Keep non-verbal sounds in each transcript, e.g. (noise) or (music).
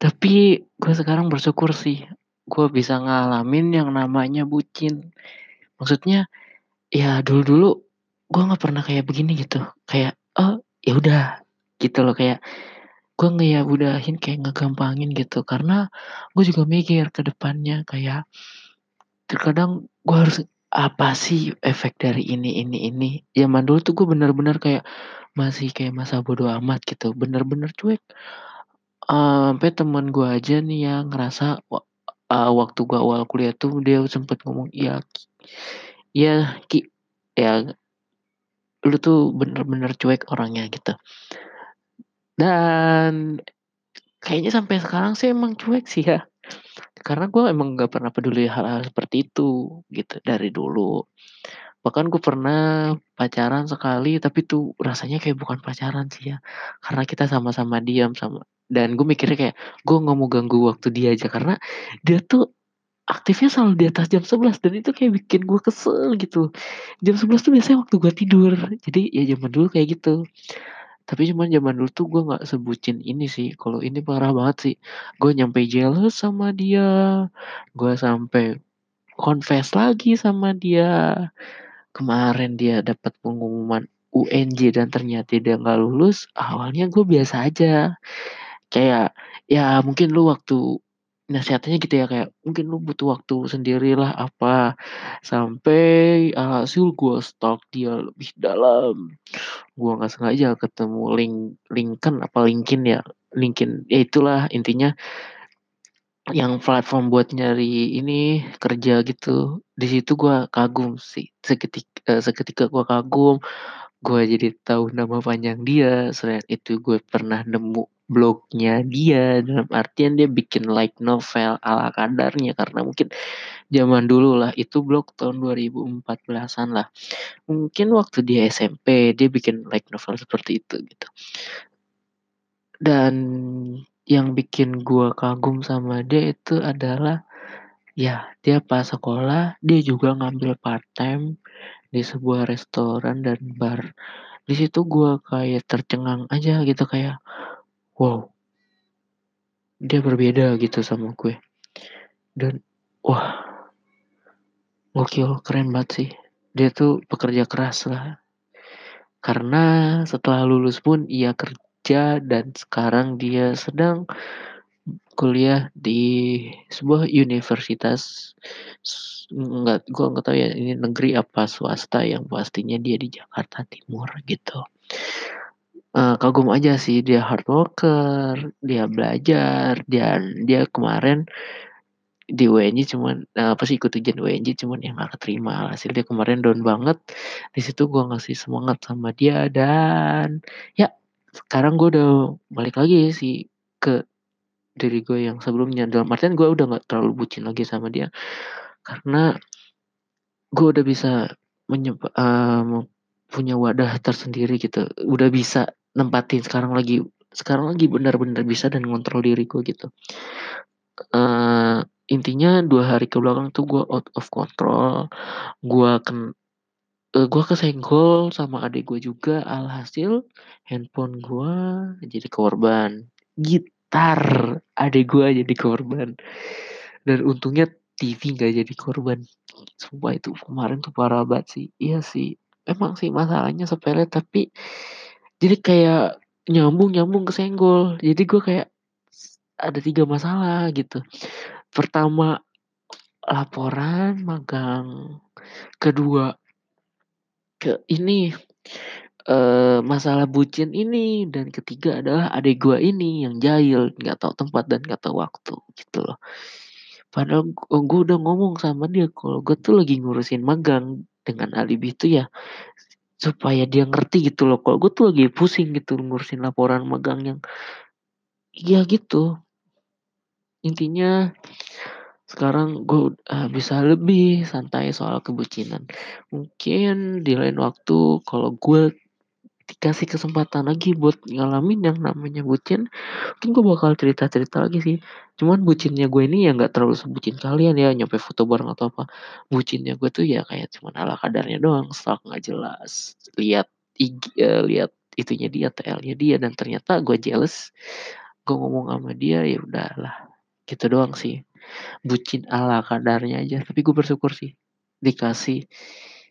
Tapi gue sekarang bersyukur sih, gue bisa ngalamin yang namanya bucin. Maksudnya, ya dulu-dulu gue nggak pernah kayak begini gitu, kayak, oh ya udah gitu loh, kayak gue ngeyaudahin, kayak ngegampangin gitu. Karena gue juga mikir ke depannya kayak terkadang gue harus apa sih efek dari ini ini ini. Zaman dulu tuh gue bener-bener kayak masih kayak masa bodo amat gitu, bener-bener cuek. Sampai temen gue aja nih yang ngerasa eee, waktu gue awal kuliah tuh dia sempet ngomong, "Ya Ki ya Ki, ya lu tuh bener-bener cuek orangnya," gitu. Dan kayaknya sampai sekarang sih emang cuek sih ya. Karena gue emang nggak pernah peduli hal-hal seperti itu, gitu, dari dulu. Bahkan gue pernah pacaran sekali, tapi tuh rasanya kayak bukan pacaran sih ya, karena kita sama-sama diam sama dan gue mikirnya kayak, gue nggak mau ganggu waktu dia aja, karena dia tuh aktifnya selalu di atas jam 11 dan itu kayak bikin gue kesel gitu. Jam 11 tuh biasanya waktu gue tidur, jadi ya zaman dulu kayak gitu. Tapi cuman zaman dulu tuh gue nggak sebucin ini sih, kalau ini parah banget sih. Gue nyampe jealous sama dia, gue sampai confess lagi sama dia. Kemarin dia dapat pengumuman UNJ dan ternyata dia nggak lulus, awalnya gue biasa aja. Kayak, ya mungkin lu waktu nasihatnya gitu ya, kayak mungkin lu butuh waktu sendirilah apa, sampai alhasil gue stalk dia lebih dalam. Gue nggak sengaja ketemu link Linkedin apa LinkedIn ya, LinkedIn, ya itulah intinya yang platform buat nyari ini, kerja gitu. Di situ gue kagum sih, seketik eee, seketika gue kagum, gue jadi tahu nama panjang dia, selain itu gue pernah nemu blognya dia, dalam artian dia bikin light novel ala kadarnya, karena mungkin zaman dulu lah, itu blog tahun 2014-an lah. Mungkin waktu dia SMP, dia bikin light novel seperti itu, gitu. Dan yang bikin gue kagum sama dia itu adalah, ya dia pas sekolah, dia juga ngambil part-time di sebuah restoran dan bar. Di situ gue kayak tercengang aja gitu, kayak, wow dia berbeda gitu sama gue. Dan, wah gokil, keren banget sih. Dia tuh pekerja keras lah. Karena setelah lulus pun ia kerja dan sekarang dia sedang kuliah di sebuah universitas s enggak, gue nggak tahu ya ini negeri apa swasta, yang pastinya dia di Jakarta Timur gitu. Eee, kagum aja sih, dia hard worker, dia belajar, dan dia kemarin di UNJ cuman eee, apa sih, ikut ujian UNJ cuman ya nggak keterima, dia kemarin down banget. Di situ gue ngasih semangat sama dia dan ya sekarang gue udah balik lagi sih ke diri gue yang sebelumnya, dalam artian gue udah nggak terlalu bucin lagi sama dia. Karena gue udah bisa menyep eee, punya wadah tersendiri gitu, udah bisa nempatin sekarang lagi sekarang lagi bener-bener bisa dan ngontrol diri gue gitu. Eee, intinya 2 hari ke belakang tuh gue out of control, gue ken eee, gue kesenggol sama adik gue juga, alhasil handphone gue jadi korban, gitar adik gue jadi korban, dan untungnya TV nggak jadi korban. Sumpah itu kemarin tuh parah banget sih. Iya sih, emang sih masalahnya sepele tapi jadi kayak nyambung-nyambung kesenggol. Jadi gue kayak ada 3 masalah gitu. Pertama, laporan magang, kedua ke ini, eee, masalah bucin ini, dan ketiga adalah adik gue ini yang jahil, nggak tahu tempat dan nggak tahu waktu, gitu loh. Padahal gue udah ngomong sama dia kalau gue tuh lagi ngurusin magang, dengan alibi itu ya supaya dia ngerti gitu loh, kalau gue tuh lagi pusing gitu ngurusin laporan magang yang ya gitu. Intinya sekarang gue udah bisa lebih santai soal kebucinan. Mungkin di lain waktu kalau gue dikasih kesempatan lagi buat ngalamin yang namanya bucin, mungkin gue bakal cerita-cerita lagi sih. Cuman bucinnya gue ini ya nggak terlalu sebucin kalian ya, nyampe foto bareng atau apa. Bucinnya gue tuh ya kayak cuman ala kadarnya doang, stalk nggak jelas, lihat IG eee, lihat itunya dia, TL-nya dia, dan ternyata gue jealous gue ngomong sama dia, ya udahlah, gitu doang sih. Bucin ala kadarnya aja, tapi gue bersyukur sih dikasih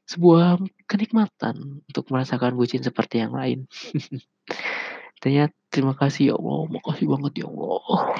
sebuah kenikmatan untuk merasakan bucin seperti yang lain. (laughs) Intinya terima kasih ya Allah, makasih banget ya Allah.